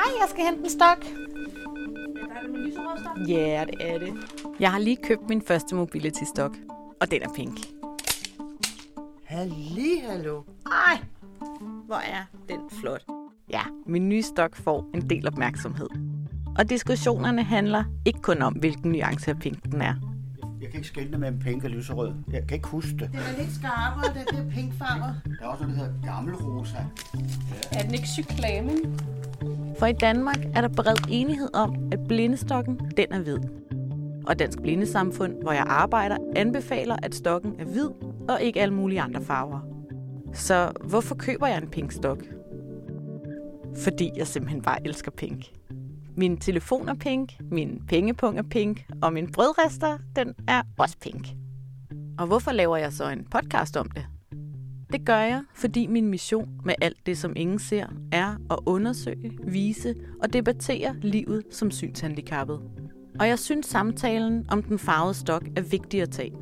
Hej, jeg skal hente en stok. Ja, det er det. Jeg har lige købt min første mobility stok, og den er pink. Halli, hallo. Ej, hvor er den flot. Ja, min nye stok får en del opmærksomhed. Og diskussionerne handler ikke kun om, hvilken nuance af pink den er. Jeg kan ikke skille mellem pink og lyserød. Jeg kan ikke huske det. Den er lidt skarpere, den der pinkfarver. Der er også noget, der hedder gammelrosa. Er den ikke cyklamen? For i Danmark er der bred enighed om, at blindestokken den er hvid. Og Dansk Blindesamfund, hvor jeg arbejder, anbefaler, at stokken er hvid og ikke alle mulige andre farver. Så hvorfor køber jeg en pink stok? Fordi jeg simpelthen bare elsker pink. Min telefon er pink, min pengepung er pink, og min brødrester, den er også pink. Og hvorfor laver jeg så en podcast om det? Det gør jeg, fordi min mission med alt det, som ingen ser, er at undersøge, vise og debattere livet som synshandicappet. Og jeg synes samtalen om den farvede stok er vigtig at tage.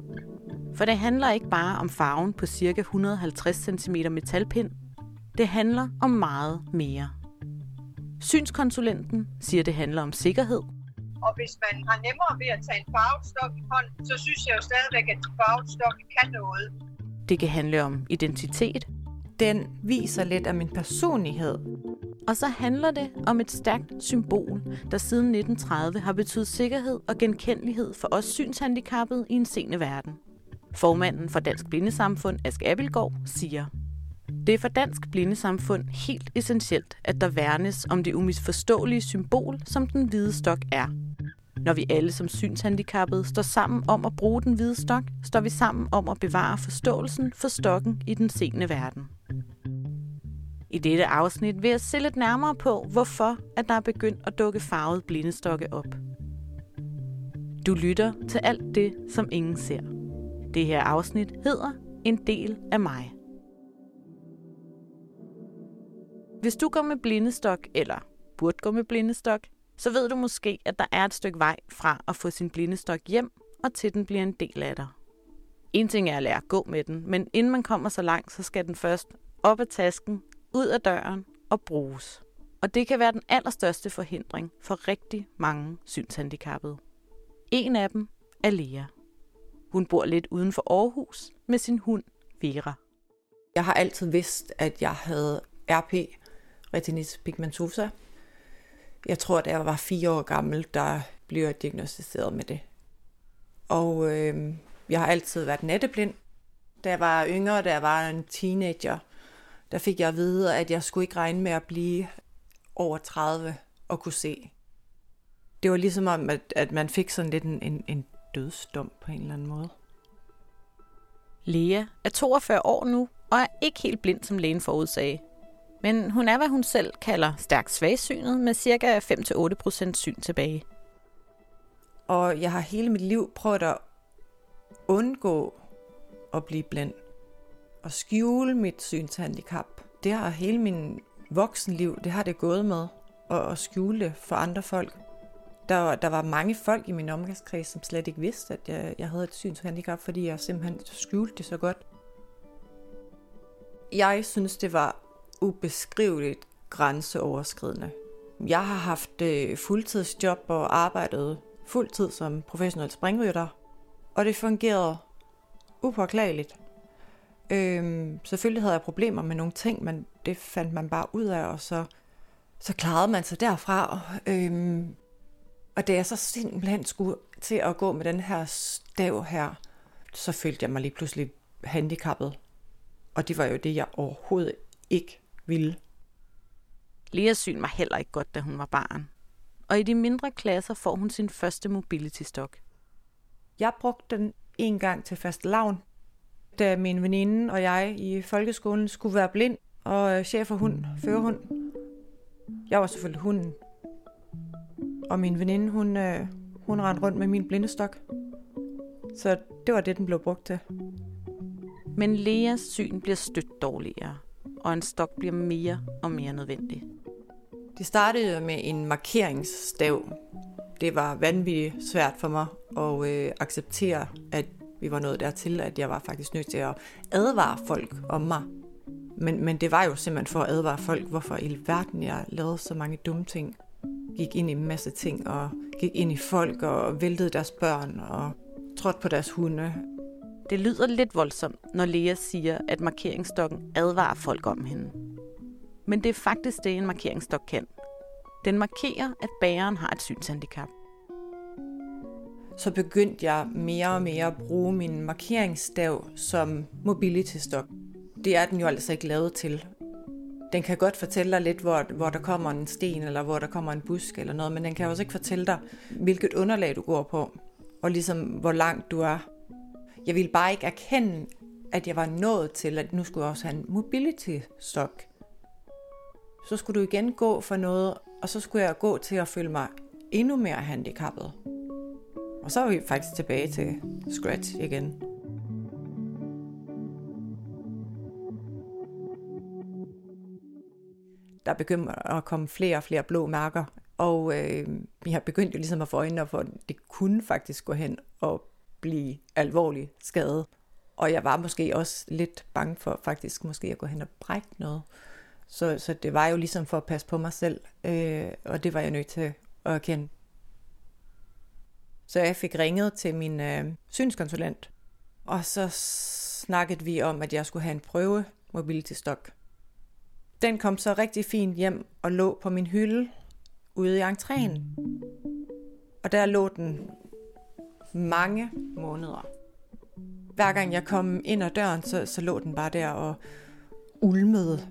For det handler ikke bare om farven på ca. 150 cm metalpind. Det handler om meget mere. Synskonsulenten siger, det handler om sikkerhed, Og hvis man har nemmere ved at tage en farvet stok i hånden, så synes jeg jo stadigvæk, at farvestokken farvet stok kan noget det kan handle om identitet, Den viser lidt af min personlighed. og så handler det om et stærkt symbol, der siden 1930 har betydet sikkerhed og genkendelighed for os synshandicappede i en sene verden. Formanden for Dansk Blindesamfund, Ask Abildgaard, siger, det er for Dansk Blindesamfund helt essentielt, at der værnes om det umisforståelige symbol, som den hvide stok er. Når vi alle som synshandicappede står sammen om at bruge den hvide stok, står vi sammen om at bevare forståelsen for stokken i den sene verden. I dette afsnit vil jeg se lidt nærmere på, hvorfor at der er begyndt at dukke farvet blindestokke op. Du lytter til alt det, som ingen ser. Det her afsnit hedder En del af mig. Hvis du går med blindestok, eller burde gå med blindestok, så ved du måske, at der er et stykke vej fra at få sin blindestok hjem, og til den bliver en del af dig. En ting er at lære at gå med den, men inden man kommer så langt, så skal den først op af tasken, ud af døren og bruges. Og det kan være den allerstørste forhindring for rigtig mange synshandicappede. En af dem er Lea. Hun bor lidt uden for Aarhus med sin hund Vera. Jeg har altid vidst, at jeg havde RP, retinitis pigmentosa. Jeg tror, da jeg var fire år gammel, der blev jeg diagnostiseret med det. Og øh, jeg har altid været natteblind. Da jeg var yngre, da jeg var en teenager, der fik jeg at vide, at jeg skulle ikke regne med at blive over 30 og kunne se. Det var ligesom om, at, at man fik sådan lidt en, en, en dødsdom på en eller anden måde. Lea er 42 år nu og er ikke helt blind, som lægen forudsagde. Men hun er, hvad hun selv kalder stærkt svagsynet med cirka 5-8% syn tilbage. Og jeg har hele mit liv prøvet at undgå at blive blind. Og skjule mit synshandicap. Det har hele min voksenliv, det har det gået med. At, at skjule det for andre folk. Der, der var mange folk i min omgangskreds, som slet ikke vidste, at jeg, jeg havde et synshandicap, fordi jeg simpelthen skjulte det så godt. Jeg synes, det var ubeskriveligt grænseoverskridende. Jeg har haft øh, fuldtidsjob og arbejdet fuldtid som professionel springrytter, og det fungerede upåklageligt. Øhm, selvfølgelig havde jeg problemer med nogle ting, men det fandt man bare ud af, og så, så klarede man sig derfra. Øhm, og da jeg så simpelthen skulle til at gå med den her stav her, så følte jeg mig lige pludselig handicappet. Og det var jo det, jeg overhovedet ikke ville. Leas syn var heller ikke godt, da hun var barn. Og i de mindre klasser får hun sin første mobility stok. Jeg brugte den en gang til fast lavn, da min veninde og jeg i folkeskolen skulle være blind og øh, chef for hund, førerhund. Jeg var selvfølgelig hunden. Og min veninde, hun, øh, hun rendte rundt med min blindestok. Så det var det, den blev brugt til. Men Leas syn bliver stødt dårligere, og en stok bliver mere og mere nødvendig. Det startede med en markeringsstav. Det var vanvittigt svært for mig at øh, acceptere, at vi var nået dertil, at jeg var faktisk nødt til at advare folk om mig. Men, men det var jo simpelthen for at advare folk, hvorfor i verden jeg lavede så mange dumme ting. Gik ind i en masse ting, og gik ind i folk, og væltede deres børn, og trådte på deres hunde. Det lyder lidt voldsomt, når Lea siger, at markeringsstokken advarer folk om hende. Men det er faktisk det, en markeringsstok kan. Den markerer, at bæreren har et synshandicap. Så begyndte jeg mere og mere at bruge min markeringsstav som mobility-stok. Det er den jo altså ikke lavet til. Den kan godt fortælle dig lidt, hvor, hvor der kommer en sten, eller hvor der kommer en busk eller noget, men den kan også ikke fortælle dig, hvilket underlag du går på, og ligesom hvor langt du er. Jeg ville bare ikke erkende, at jeg var nået til, at nu skulle jeg også have en mobility-stok. Så skulle du igen gå for noget, og så skulle jeg gå til at føle mig endnu mere handicappet. Og så er vi faktisk tilbage til scratch igen. Der begynder at komme flere og flere blå mærker, og øh, vi har begyndt jo ligesom at få øjnene for, at det kunne faktisk gå hen og blive alvorligt skadet. Og jeg var måske også lidt bange for faktisk måske at gå hen og brække noget. Så, så det var jo ligesom for at passe på mig selv, øh, og det var jeg nødt til at erkende. Så jeg fik ringet til min øh, synskonsulent, og så snakkede vi om, at jeg skulle have en prøve mobility stok. Den kom så rigtig fint hjem og lå på min hylde ude i entréen. Og der lå den mange måneder. Hver gang jeg kom ind ad døren, så, så lå den bare der og ulmede.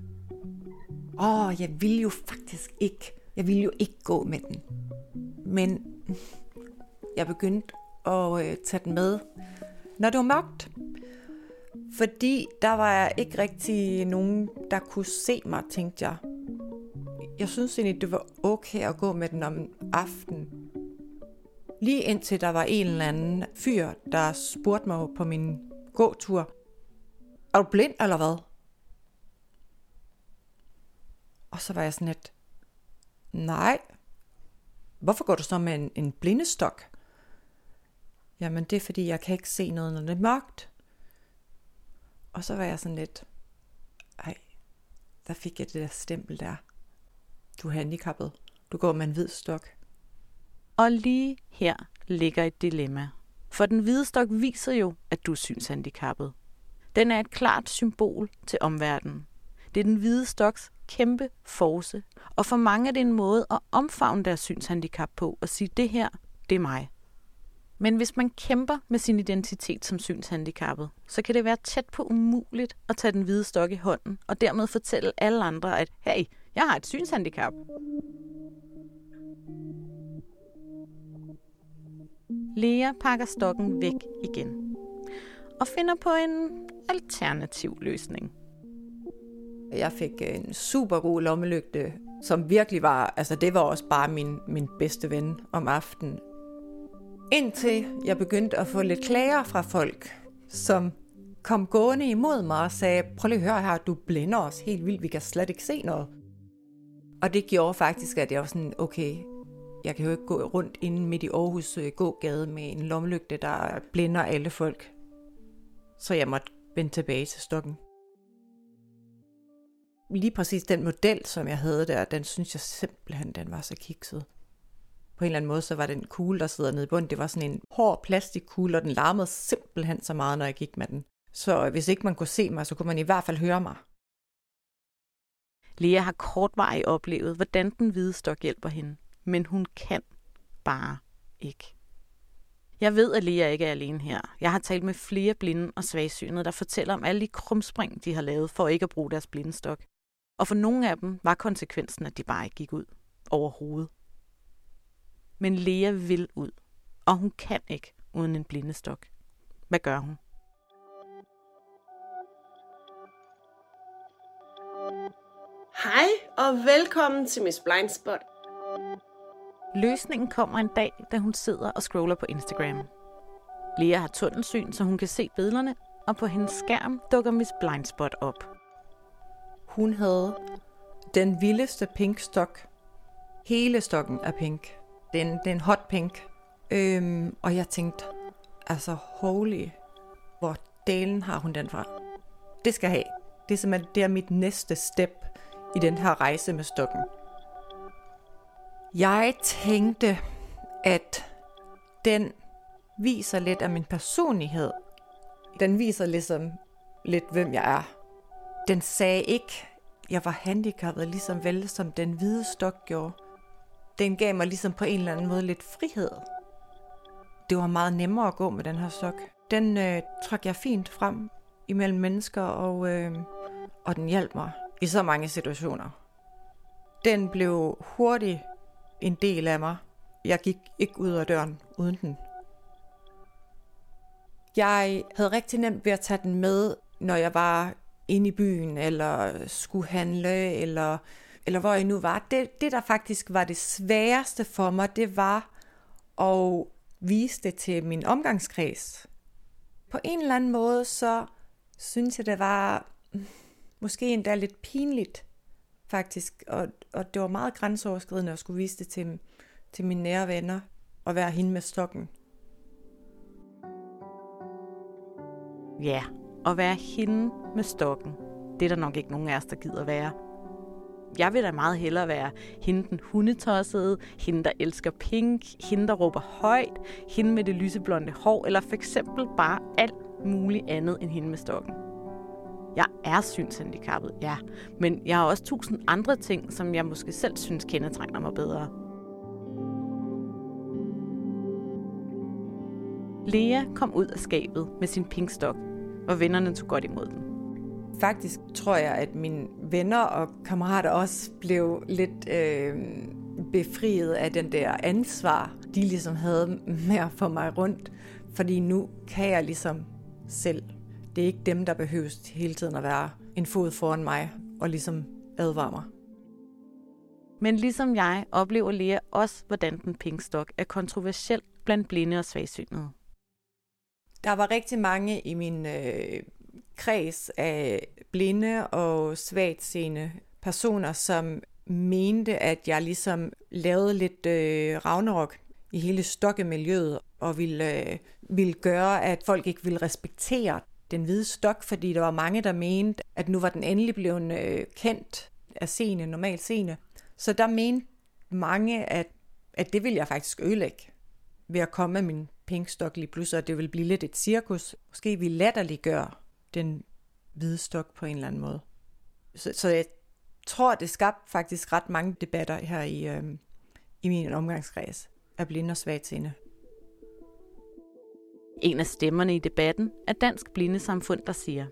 Åh, oh, jeg ville jo faktisk ikke. Jeg ville jo ikke gå med den. Men jeg begyndte at øh, tage den med, når det var mørkt. Fordi der var ikke rigtig nogen, der kunne se mig, tænkte jeg. Jeg synes egentlig, det var okay at gå med den om aftenen. Lige indtil der var en eller anden fyr, der spurgte mig på min gåtur. Er du blind eller hvad? Og så var jeg sådan lidt, nej, hvorfor går du så med en, en blindestok? Jamen det er fordi, jeg kan ikke se noget, når det er mørkt. Og så var jeg sådan lidt, ej, der fik jeg det der stempel der. Du er handicappet. Du går med en hvid stok. Og lige her ligger et dilemma. For den hvide stok viser jo, at du er synshandicappet. Den er et klart symbol til omverdenen. Det er den hvide stoks kæmpe force, og for mange er det en måde at omfavne deres synshandicap på og sige, det her, det er mig. Men hvis man kæmper med sin identitet som synshandicappet, så kan det være tæt på umuligt at tage den hvide stok i hånden og dermed fortælle alle andre, at hey, jeg har et synshandicap. Lea pakker stokken væk igen og finder på en alternativ løsning. Jeg fik en super god lommelygte, som virkelig var, altså det var også bare min, min bedste ven om aftenen. Indtil jeg begyndte at få lidt klager fra folk, som kom gående imod mig og sagde, prøv lige at høre her, du blænder os helt vildt, vi kan slet ikke se noget. Og det gjorde faktisk, at jeg var sådan, okay, jeg kan jo ikke gå rundt inde midt i Aarhus øh, gågade med en lommelygte, der blænder alle folk. Så jeg måtte vende tilbage til stokken. Lige præcis den model, som jeg havde der, den synes jeg simpelthen, den var så kikset på en eller anden måde, så var den kugle, der sidder nede i bunden, det var sådan en hård plastikkugle, og den larmede simpelthen så meget, når jeg gik med den. Så øh, hvis ikke man kunne se mig, så kunne man i hvert fald høre mig. Lea har kortvarigt oplevet, hvordan den hvide stok hjælper hende, men hun kan bare ikke. Jeg ved, at Lea ikke er alene her. Jeg har talt med flere blinde og svagsynede, der fortæller om alle de krumspring, de har lavet for ikke at bruge deres blindestok. Og for nogle af dem var konsekvensen, at de bare ikke gik ud overhovedet. Men Lea vil ud, og hun kan ikke uden en blindestok. Hvad gør hun? Hej og velkommen til Miss Blindspot. Løsningen kommer en dag, da hun sidder og scroller på Instagram. Lea har tunnelsyn, så hun kan se billederne, og på hendes skærm dukker Miss Blindspot op. Hun havde den vildeste pink stok. Hele stokken er pink. Den, den er en hot pink. Øhm, og jeg tænkte, altså holy, hvor dalen har hun den fra? Det skal jeg have. Det er simpelthen det er mit næste step i den her rejse med stokken. Jeg tænkte, at den viser lidt af min personlighed. Den viser ligesom lidt, hvem jeg er. Den sagde ikke, jeg var handicappet, ligesom vel som den hvide stok gjorde. Den gav mig ligesom på en eller anden måde lidt frihed. Det var meget nemmere at gå med den her stok. Den øh, trak jeg fint frem imellem mennesker, og, øh, og den hjalp mig i så mange situationer. Den blev hurtigt en del af mig. Jeg gik ikke ud af døren uden den. Jeg havde rigtig nemt ved at tage den med, når jeg var inde i byen, eller skulle handle, eller, eller hvor jeg nu var. Det, det, der faktisk var det sværeste for mig, det var at vise det til min omgangskreds. På en eller anden måde, så synes jeg, det var måske endda lidt pinligt, faktisk. Og, og det var meget grænseoverskridende at skulle vise det til, til mine nære venner, og være hende med stokken. Ja, at være hende med stokken, det er der nok ikke nogen af os, der gider være. Jeg vil da meget hellere være hende den hundetossede, hende der elsker pink, hende der råber højt, hende med det lyseblonde hår, eller for eksempel bare alt muligt andet end hende med stokken. Jeg er synshandicappet, ja, men jeg har også tusind andre ting, som jeg måske selv synes kendetegner mig bedre. Lea kom ud af skabet med sin pinkstok, og vennerne tog godt imod den. Faktisk tror jeg, at mine venner og kammerater også blev lidt øh, befriet af den der ansvar, de ligesom havde med at få mig rundt. Fordi nu kan jeg ligesom selv. Det er ikke dem, der behøves hele tiden at være en fod foran mig og ligesom advare mig. Men ligesom jeg oplever Lea også, hvordan den pinkstok er kontroversiel blandt blinde og svagsynede. Der var rigtig mange i min øh, kreds af blinde og svagtseende personer, som mente, at jeg ligesom lavede lidt øh, ragnarok i hele stokkemiljøet, og ville, øh, ville gøre, at folk ikke ville respektere den hvide stok, fordi der var mange, der mente, at nu var den endelig blevet øh, kendt af scene, normal scene. Så der mente mange, at, at det ville jeg faktisk ødelægge ved at komme med min pinkstok lige pludselig, og det vil blive lidt et cirkus. Måske vi latterliggør den hvide stok på en eller anden måde. Så, så jeg tror, det skabte faktisk ret mange debatter her i, øh, i min omgangskreds af blinde og svagtseende. En af stemmerne i debatten er Dansk Blindesamfund, der siger,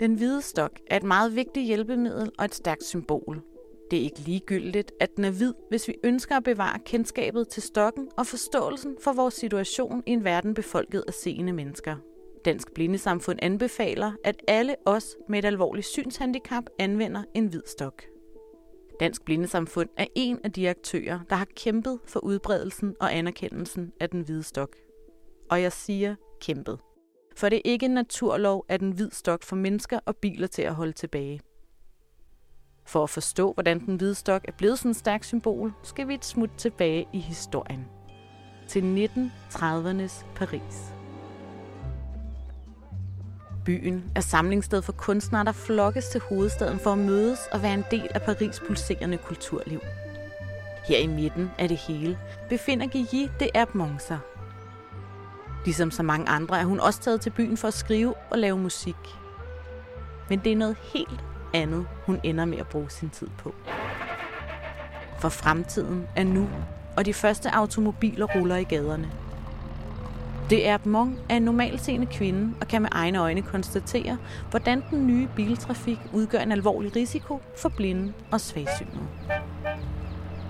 Den hvide stok er et meget vigtigt hjælpemiddel og et stærkt symbol. Det er ikke ligegyldigt, at den er hvid, hvis vi ønsker at bevare kendskabet til stokken og forståelsen for vores situation i en verden befolket af seende mennesker. Dansk Blindesamfund anbefaler, at alle os med et alvorligt synshandicap anvender en hvid stok. Dansk Blindesamfund er en af de aktører, der har kæmpet for udbredelsen og anerkendelsen af den hvide stok. Og jeg siger kæmpet. For det er ikke en naturlov, at en hvid stok får mennesker og biler til at holde tilbage. For at forstå, hvordan den hvide stok er blevet sådan et stærkt symbol, skal vi et smut tilbage i historien. Til 1930'ernes Paris. Byen er samlingssted for kunstnere, der flokkes til hovedstaden for at mødes og være en del af Paris pulserende kulturliv. Her i midten af det hele befinder Guilly de Herbe. Ligesom så mange andre er hun også taget til byen for at skrive og lave musik. Men det er noget helt andet, hun ender med at bruge sin tid på. For fremtiden er nu, og de første automobiler ruller i gaderne. Det er Mong er en normalseende kvinde og kan med egne øjne konstatere, hvordan den nye biltrafik udgør en alvorlig risiko for blinde og svagsynede.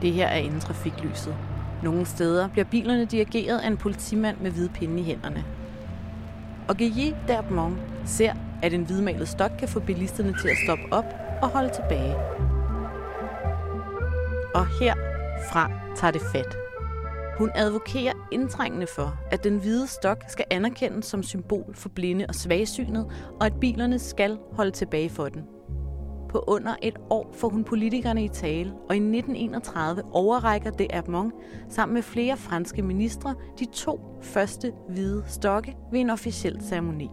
Det her er inden trafiklyset. Nogle steder bliver bilerne dirigeret af en politimand med hvide pinde i hænderne. Og Guilly Derbmont ser, at en hvidmalet stok kan få bilisterne til at stoppe op og holde tilbage. Og herfra tager det fat. Hun advokerer indtrængende for, at den hvide stok skal anerkendes som symbol for blinde og svagsynet, og at bilerne skal holde tilbage for den. På under et år får hun politikerne i tale, og i 1931 overrækker det Hermont sammen med flere franske ministre de to første hvide stokke ved en officiel ceremoni.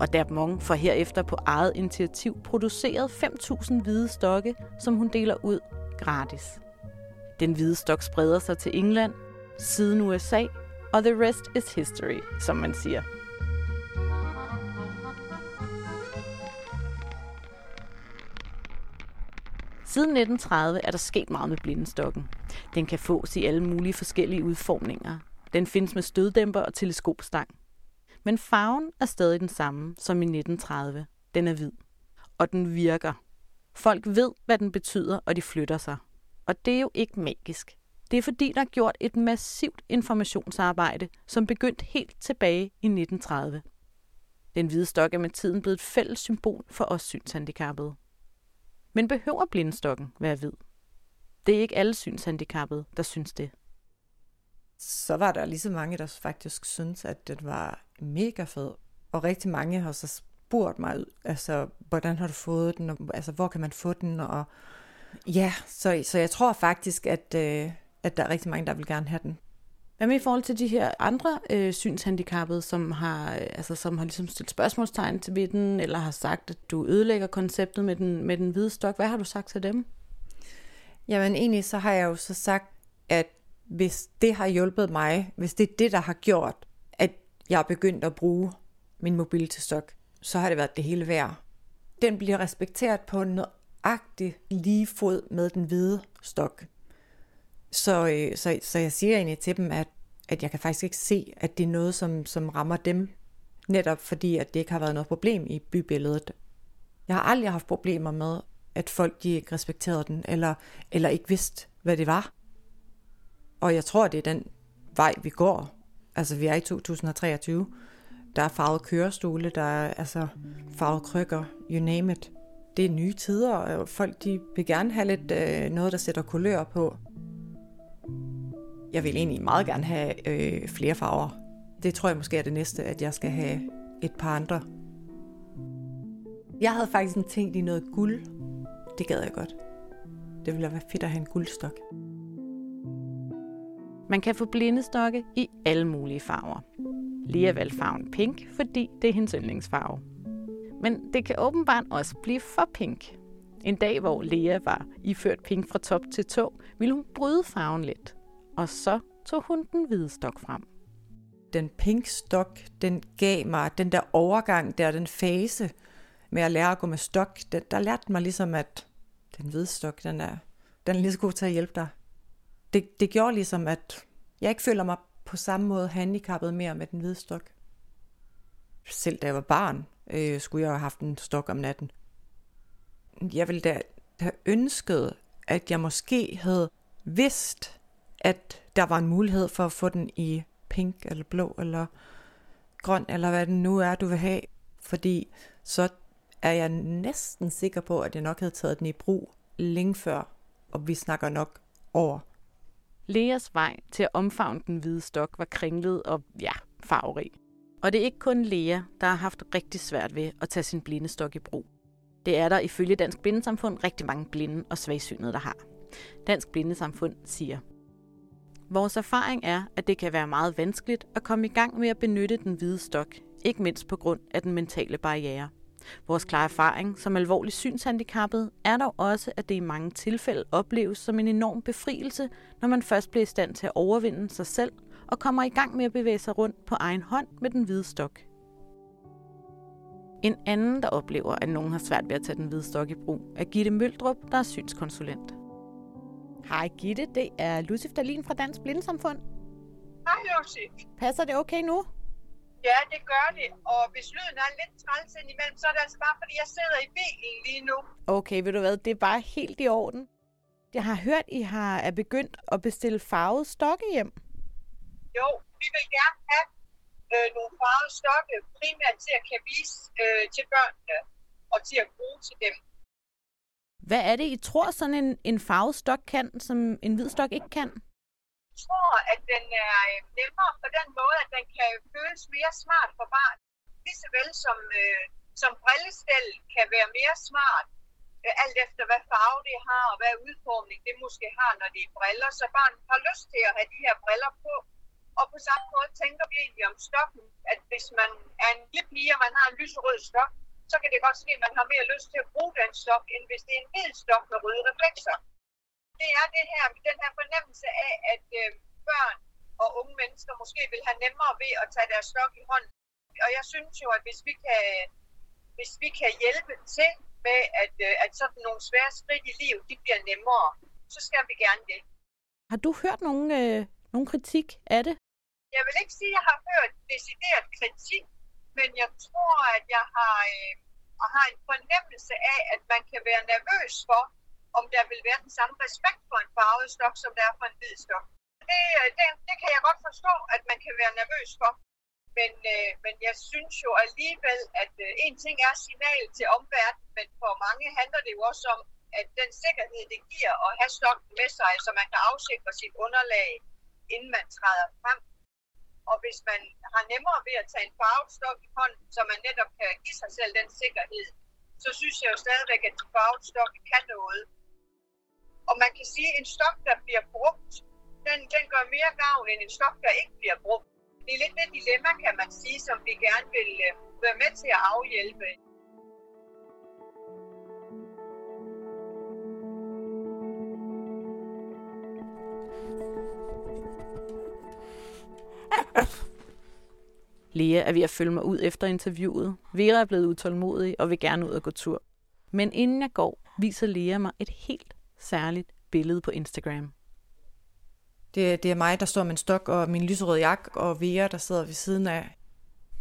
Og Dermont får herefter på eget initiativ produceret 5.000 hvide stokke, som hun deler ud gratis. Den hvide stok spreder sig til England, siden USA, og the rest is history, som man siger. Siden 1930 er der sket meget med blindestokken. Den kan fås i alle mulige forskellige udformninger. Den findes med støddæmper og teleskopstang. Men farven er stadig den samme som i 1930. Den er hvid. Og den virker. Folk ved, hvad den betyder, og de flytter sig. Og det er jo ikke magisk. Det er fordi, der er gjort et massivt informationsarbejde, som begyndte helt tilbage i 1930. Den hvide stok er med tiden blevet et fælles symbol for os synshandicappede. Men behøver blindestokken være hvid? Det er ikke alle synshandicappede, der synes det. Så var der lige så mange, der faktisk synes, at den var mega fed. Og rigtig mange har så spurgt mig, altså, hvordan har du fået den, og, altså, hvor kan man få den, og ja, så, så jeg tror faktisk, at, øh, at der er rigtig mange, der vil gerne have den. Hvad med i forhold til de her andre øh, synshandicappede, som har, øh, altså, som har ligesom stillet spørgsmålstegn til ved den, eller har sagt, at du ødelægger konceptet med den, med den hvide stok? Hvad har du sagt til dem? Jamen egentlig så har jeg jo så sagt, at hvis det har hjulpet mig, hvis det er det, der har gjort, at jeg er begyndt at bruge min mobiltestok, så har det været det hele værd. Den bliver respekteret på nøjagtig lige fod med den hvide stok. Så, øh, så, så jeg siger egentlig til dem, at, at jeg kan faktisk ikke se, at det er noget, som, som rammer dem, netop fordi, at det ikke har været noget problem i bybilledet. Jeg har aldrig haft problemer med, at folk de ikke respekterede den, eller, eller ikke vidste, hvad det var. Og jeg tror, det er den vej, vi går. Altså, vi er i 2023. Der er farvet kørestole, der er altså farvet krykker, you name it. Det er nye tider, og folk de vil gerne have lidt øh, noget, der sætter kulør på. Jeg vil egentlig meget gerne have øh, flere farver. Det tror jeg måske er det næste, at jeg skal have et par andre. Jeg havde faktisk en tænkt i noget guld. Det gad jeg godt. Det ville være fedt at have en guldstok. Man kan få blindestokke i alle mulige farver. Lea valgte farven pink, fordi det er hendes yndlingsfarve. Men det kan åbenbart også blive for pink. En dag, hvor Lea var iført pink fra top til tå, ville hun bryde farven lidt. Og så tog hun den hvide stok frem. Den pink stok, den gav mig den der overgang der, den fase med at lære at gå med stok. Den, der lærte mig ligesom, at den hvide stok, den er, den er lige så god til at hjælpe dig. Det, det gjorde ligesom, at jeg ikke føler mig på samme måde handicappet mere med den hvide stok. Selv da jeg var barn, øh, skulle jeg have haft en stok om natten. Jeg ville da have ønsket, at jeg måske havde vidst, at der var en mulighed for at få den i pink eller blå eller grøn, eller hvad det nu er, du vil have. Fordi så er jeg næsten sikker på, at jeg nok havde taget den i brug længe før, og vi snakker nok over. Leas vej til at omfavne den hvide stok var kringlet og, ja, farverig. Og det er ikke kun Lea, der har haft rigtig svært ved at tage sin blindestok i brug. Det er der ifølge Dansk Blindesamfund rigtig mange blinde og svagsynede, der har. Dansk Blindesamfund siger, Vores erfaring er, at det kan være meget vanskeligt at komme i gang med at benytte den hvide stok, ikke mindst på grund af den mentale barriere. Vores klare erfaring som alvorligt synshandicappet er dog også, at det i mange tilfælde opleves som en enorm befrielse, når man først bliver i stand til at overvinde sig selv og kommer i gang med at bevæge sig rundt på egen hånd med den hvide stok. En anden, der oplever, at nogen har svært ved at tage den hvide stok i brug, er Gitte Møldrup, der er synskonsulent. Hej Gitte, det er Lucif Dalin fra Dansk Blindesamfund. Hej, Josef. Passer det okay nu? Ja, det gør det. Og hvis lyden er lidt træls indimellem, så er det altså bare, fordi jeg sidder i bilen lige nu. Okay, ved du hvad, det er bare helt i orden. Jeg har hørt, I har er begyndt at bestille farvede stokke hjem. Jo, vi vil gerne have øh, nogle farvede stokke, primært til at kan vise øh, til børnene og til at bruge til dem. Hvad er det, I tror, sådan en, en farvet stok kan, som en hvid stok ikke kan? Jeg tror, at den er øh, nemmere på den måde, at den kan føles mere smart for barn. Ligeså vel som, øh, som brillestel kan være mere smart, øh, alt efter hvad farve det har og hvad udformning det måske har, når det er briller. Så barn har lyst til at have de her briller på. Og på samme måde tænker vi egentlig om stokken, at hvis man er en lille pige, og man har en lyserød stok, så kan det godt ske, at man har mere lyst til at bruge den stok, end hvis det er en hvid stok med røde reflekser. Det er det her, den her fornemmelse af, at øh, børn og unge mennesker måske vil have nemmere ved at tage deres stok i hånden. Og jeg synes jo, at hvis vi kan, hvis vi kan hjælpe til med, at, øh, at sådan nogle svære skridt i livet, de bliver nemmere, så skal vi gerne det. Har du hørt nogen, øh, nogen kritik af det? Jeg vil ikke sige, at jeg har hørt decideret kritik, men jeg tror, at jeg har, øh, har en fornemmelse af, at man kan være nervøs for, om der vil være den samme respekt for en farvet stok, som der er for en hvid stok. Det, øh, det, det kan jeg godt forstå, at man kan være nervøs for. Men, øh, men jeg synes jo alligevel, at øh, en ting er signal til omverdenen, men for mange handler det jo også om, at den sikkerhed, det giver at have stokken med sig, så man kan afsikre sit underlag, inden man træder frem. Og hvis man har nemmere ved at tage en farvet stok i hånden, så man netop kan give sig selv den sikkerhed, så synes jeg jo stadigvæk, at en farvet stok kan noget. Og man kan sige, at en stok, der bliver brugt, den, den gør mere gavn end en stok, der ikke bliver brugt. Det er lidt det dilemma, kan man sige, som vi gerne vil øh, være med til at afhjælpe. Lea er ved at følge mig ud efter interviewet. Vera er blevet utålmodig og vil gerne ud og gå tur. Men inden jeg går, viser Lea mig et helt særligt billede på Instagram. Det, det er mig, der står med en stok og min lyserøde jakke, og Vera, der sidder ved siden af.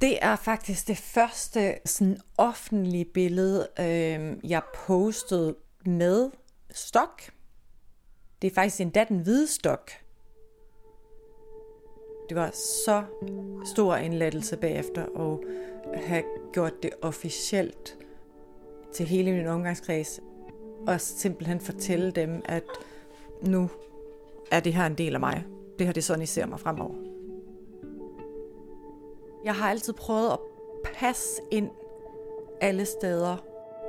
Det er faktisk det første sådan offentlige billede, øh, jeg postede med stok. Det er faktisk endda den hvide stok. Det var så stor en lettelse bagefter at have gjort det officielt til hele min omgangskreds. Og simpelthen fortælle dem, at nu er det her en del af mig. Det her det er sådan, I ser mig fremover. Jeg har altid prøvet at passe ind alle steder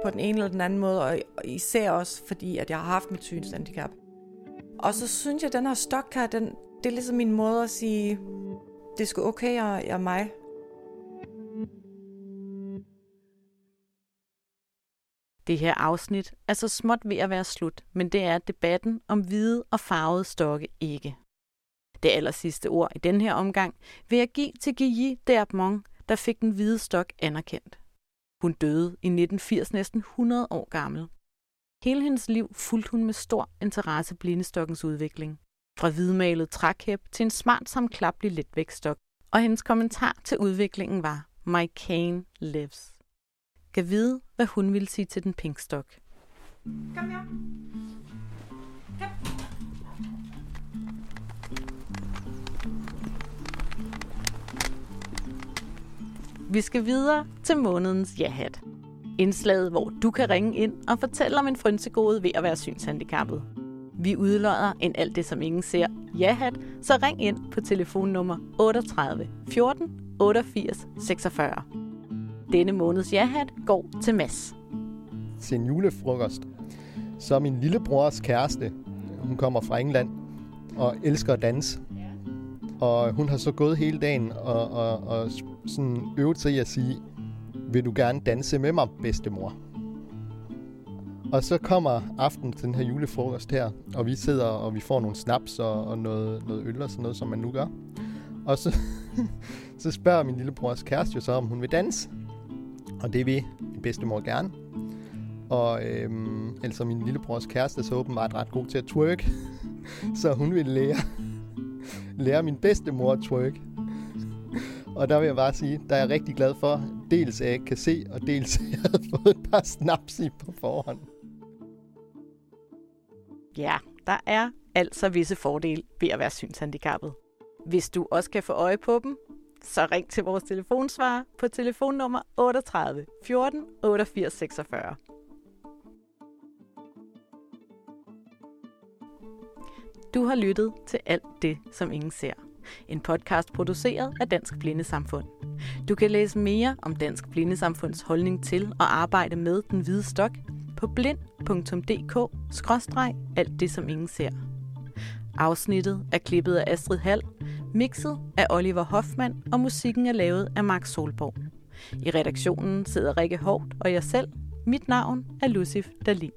på den ene eller den anden måde, og især også fordi, at jeg har haft mit synshandicap. Og så synes jeg, at den her stok her, den, det er ligesom min måde at sige, det er sgu okay, jeg, jeg er mig. Det her afsnit er så småt ved at være slut, men det er debatten om hvide og farvede stokke ikke. Det aller sidste ord i den her omgang vil jeg give til Gigi Derbmong, der fik den hvide stok anerkendt. Hun døde i 1980 næsten 100 år gammel. Hele hendes liv fulgte hun med stor interesse blindestokkens udvikling. Fra hvidmalet trækæp til en smart samklaplig letvægtstok. Og hendes kommentar til udviklingen var, My cane lives. Kan vide, hvad hun ville sige til den pink stok. Kom her. Kom. Vi skal videre til månedens ja-hat. Indslaget, hvor du kan ringe ind og fortælle om en frynsegode ved at være synshandicappet. Vi udlodder en alt det, som ingen ser ja-hat, så ring ind på telefonnummer 38 14 88 46. Denne måneds ja-hat går til Mads. Til en julefrokost, så min lillebrors kæreste, hun kommer fra England og elsker at danse. Og hun har så gået hele dagen og, og, og sådan øvet sig i at sige, vil du gerne danse med mig, bedstemor? Og så kommer aften til den her julefrokost her, og vi sidder og vi får nogle snaps og, og noget, noget øl og sådan noget, som man nu gør. Og så, så spørger min lillebrors kæreste jo så, om hun vil danse. Og det vil min bedstemor gerne. Og øhm, altså min lillebrors kæreste er så åbenbart ret god til at twerk. så hun vil lære, lære min bedstemor at twerk. Og der vil jeg bare sige, der er jeg rigtig glad for, dels at jeg ikke kan se, og dels at jeg havde fået et par snaps i på forhånd. Ja, der er altså visse fordele ved at være synshandicappet. Hvis du også kan få øje på dem, så ring til vores telefonsvarer på telefonnummer 38 14 88 46. Du har lyttet til alt det, som ingen ser. En podcast produceret af Dansk Blindesamfund. Du kan læse mere om Dansk Blindesamfunds holdning til og arbejde med den hvide stok på blind blind.dk-alt det, som ingen ser. Afsnittet er klippet af Astrid Hall Mixet af Oliver Hoffmann, og musikken er lavet af Mark Solborg. I redaktionen sidder Rikke Hårdt og jeg selv. Mit navn er Lucif Dalin.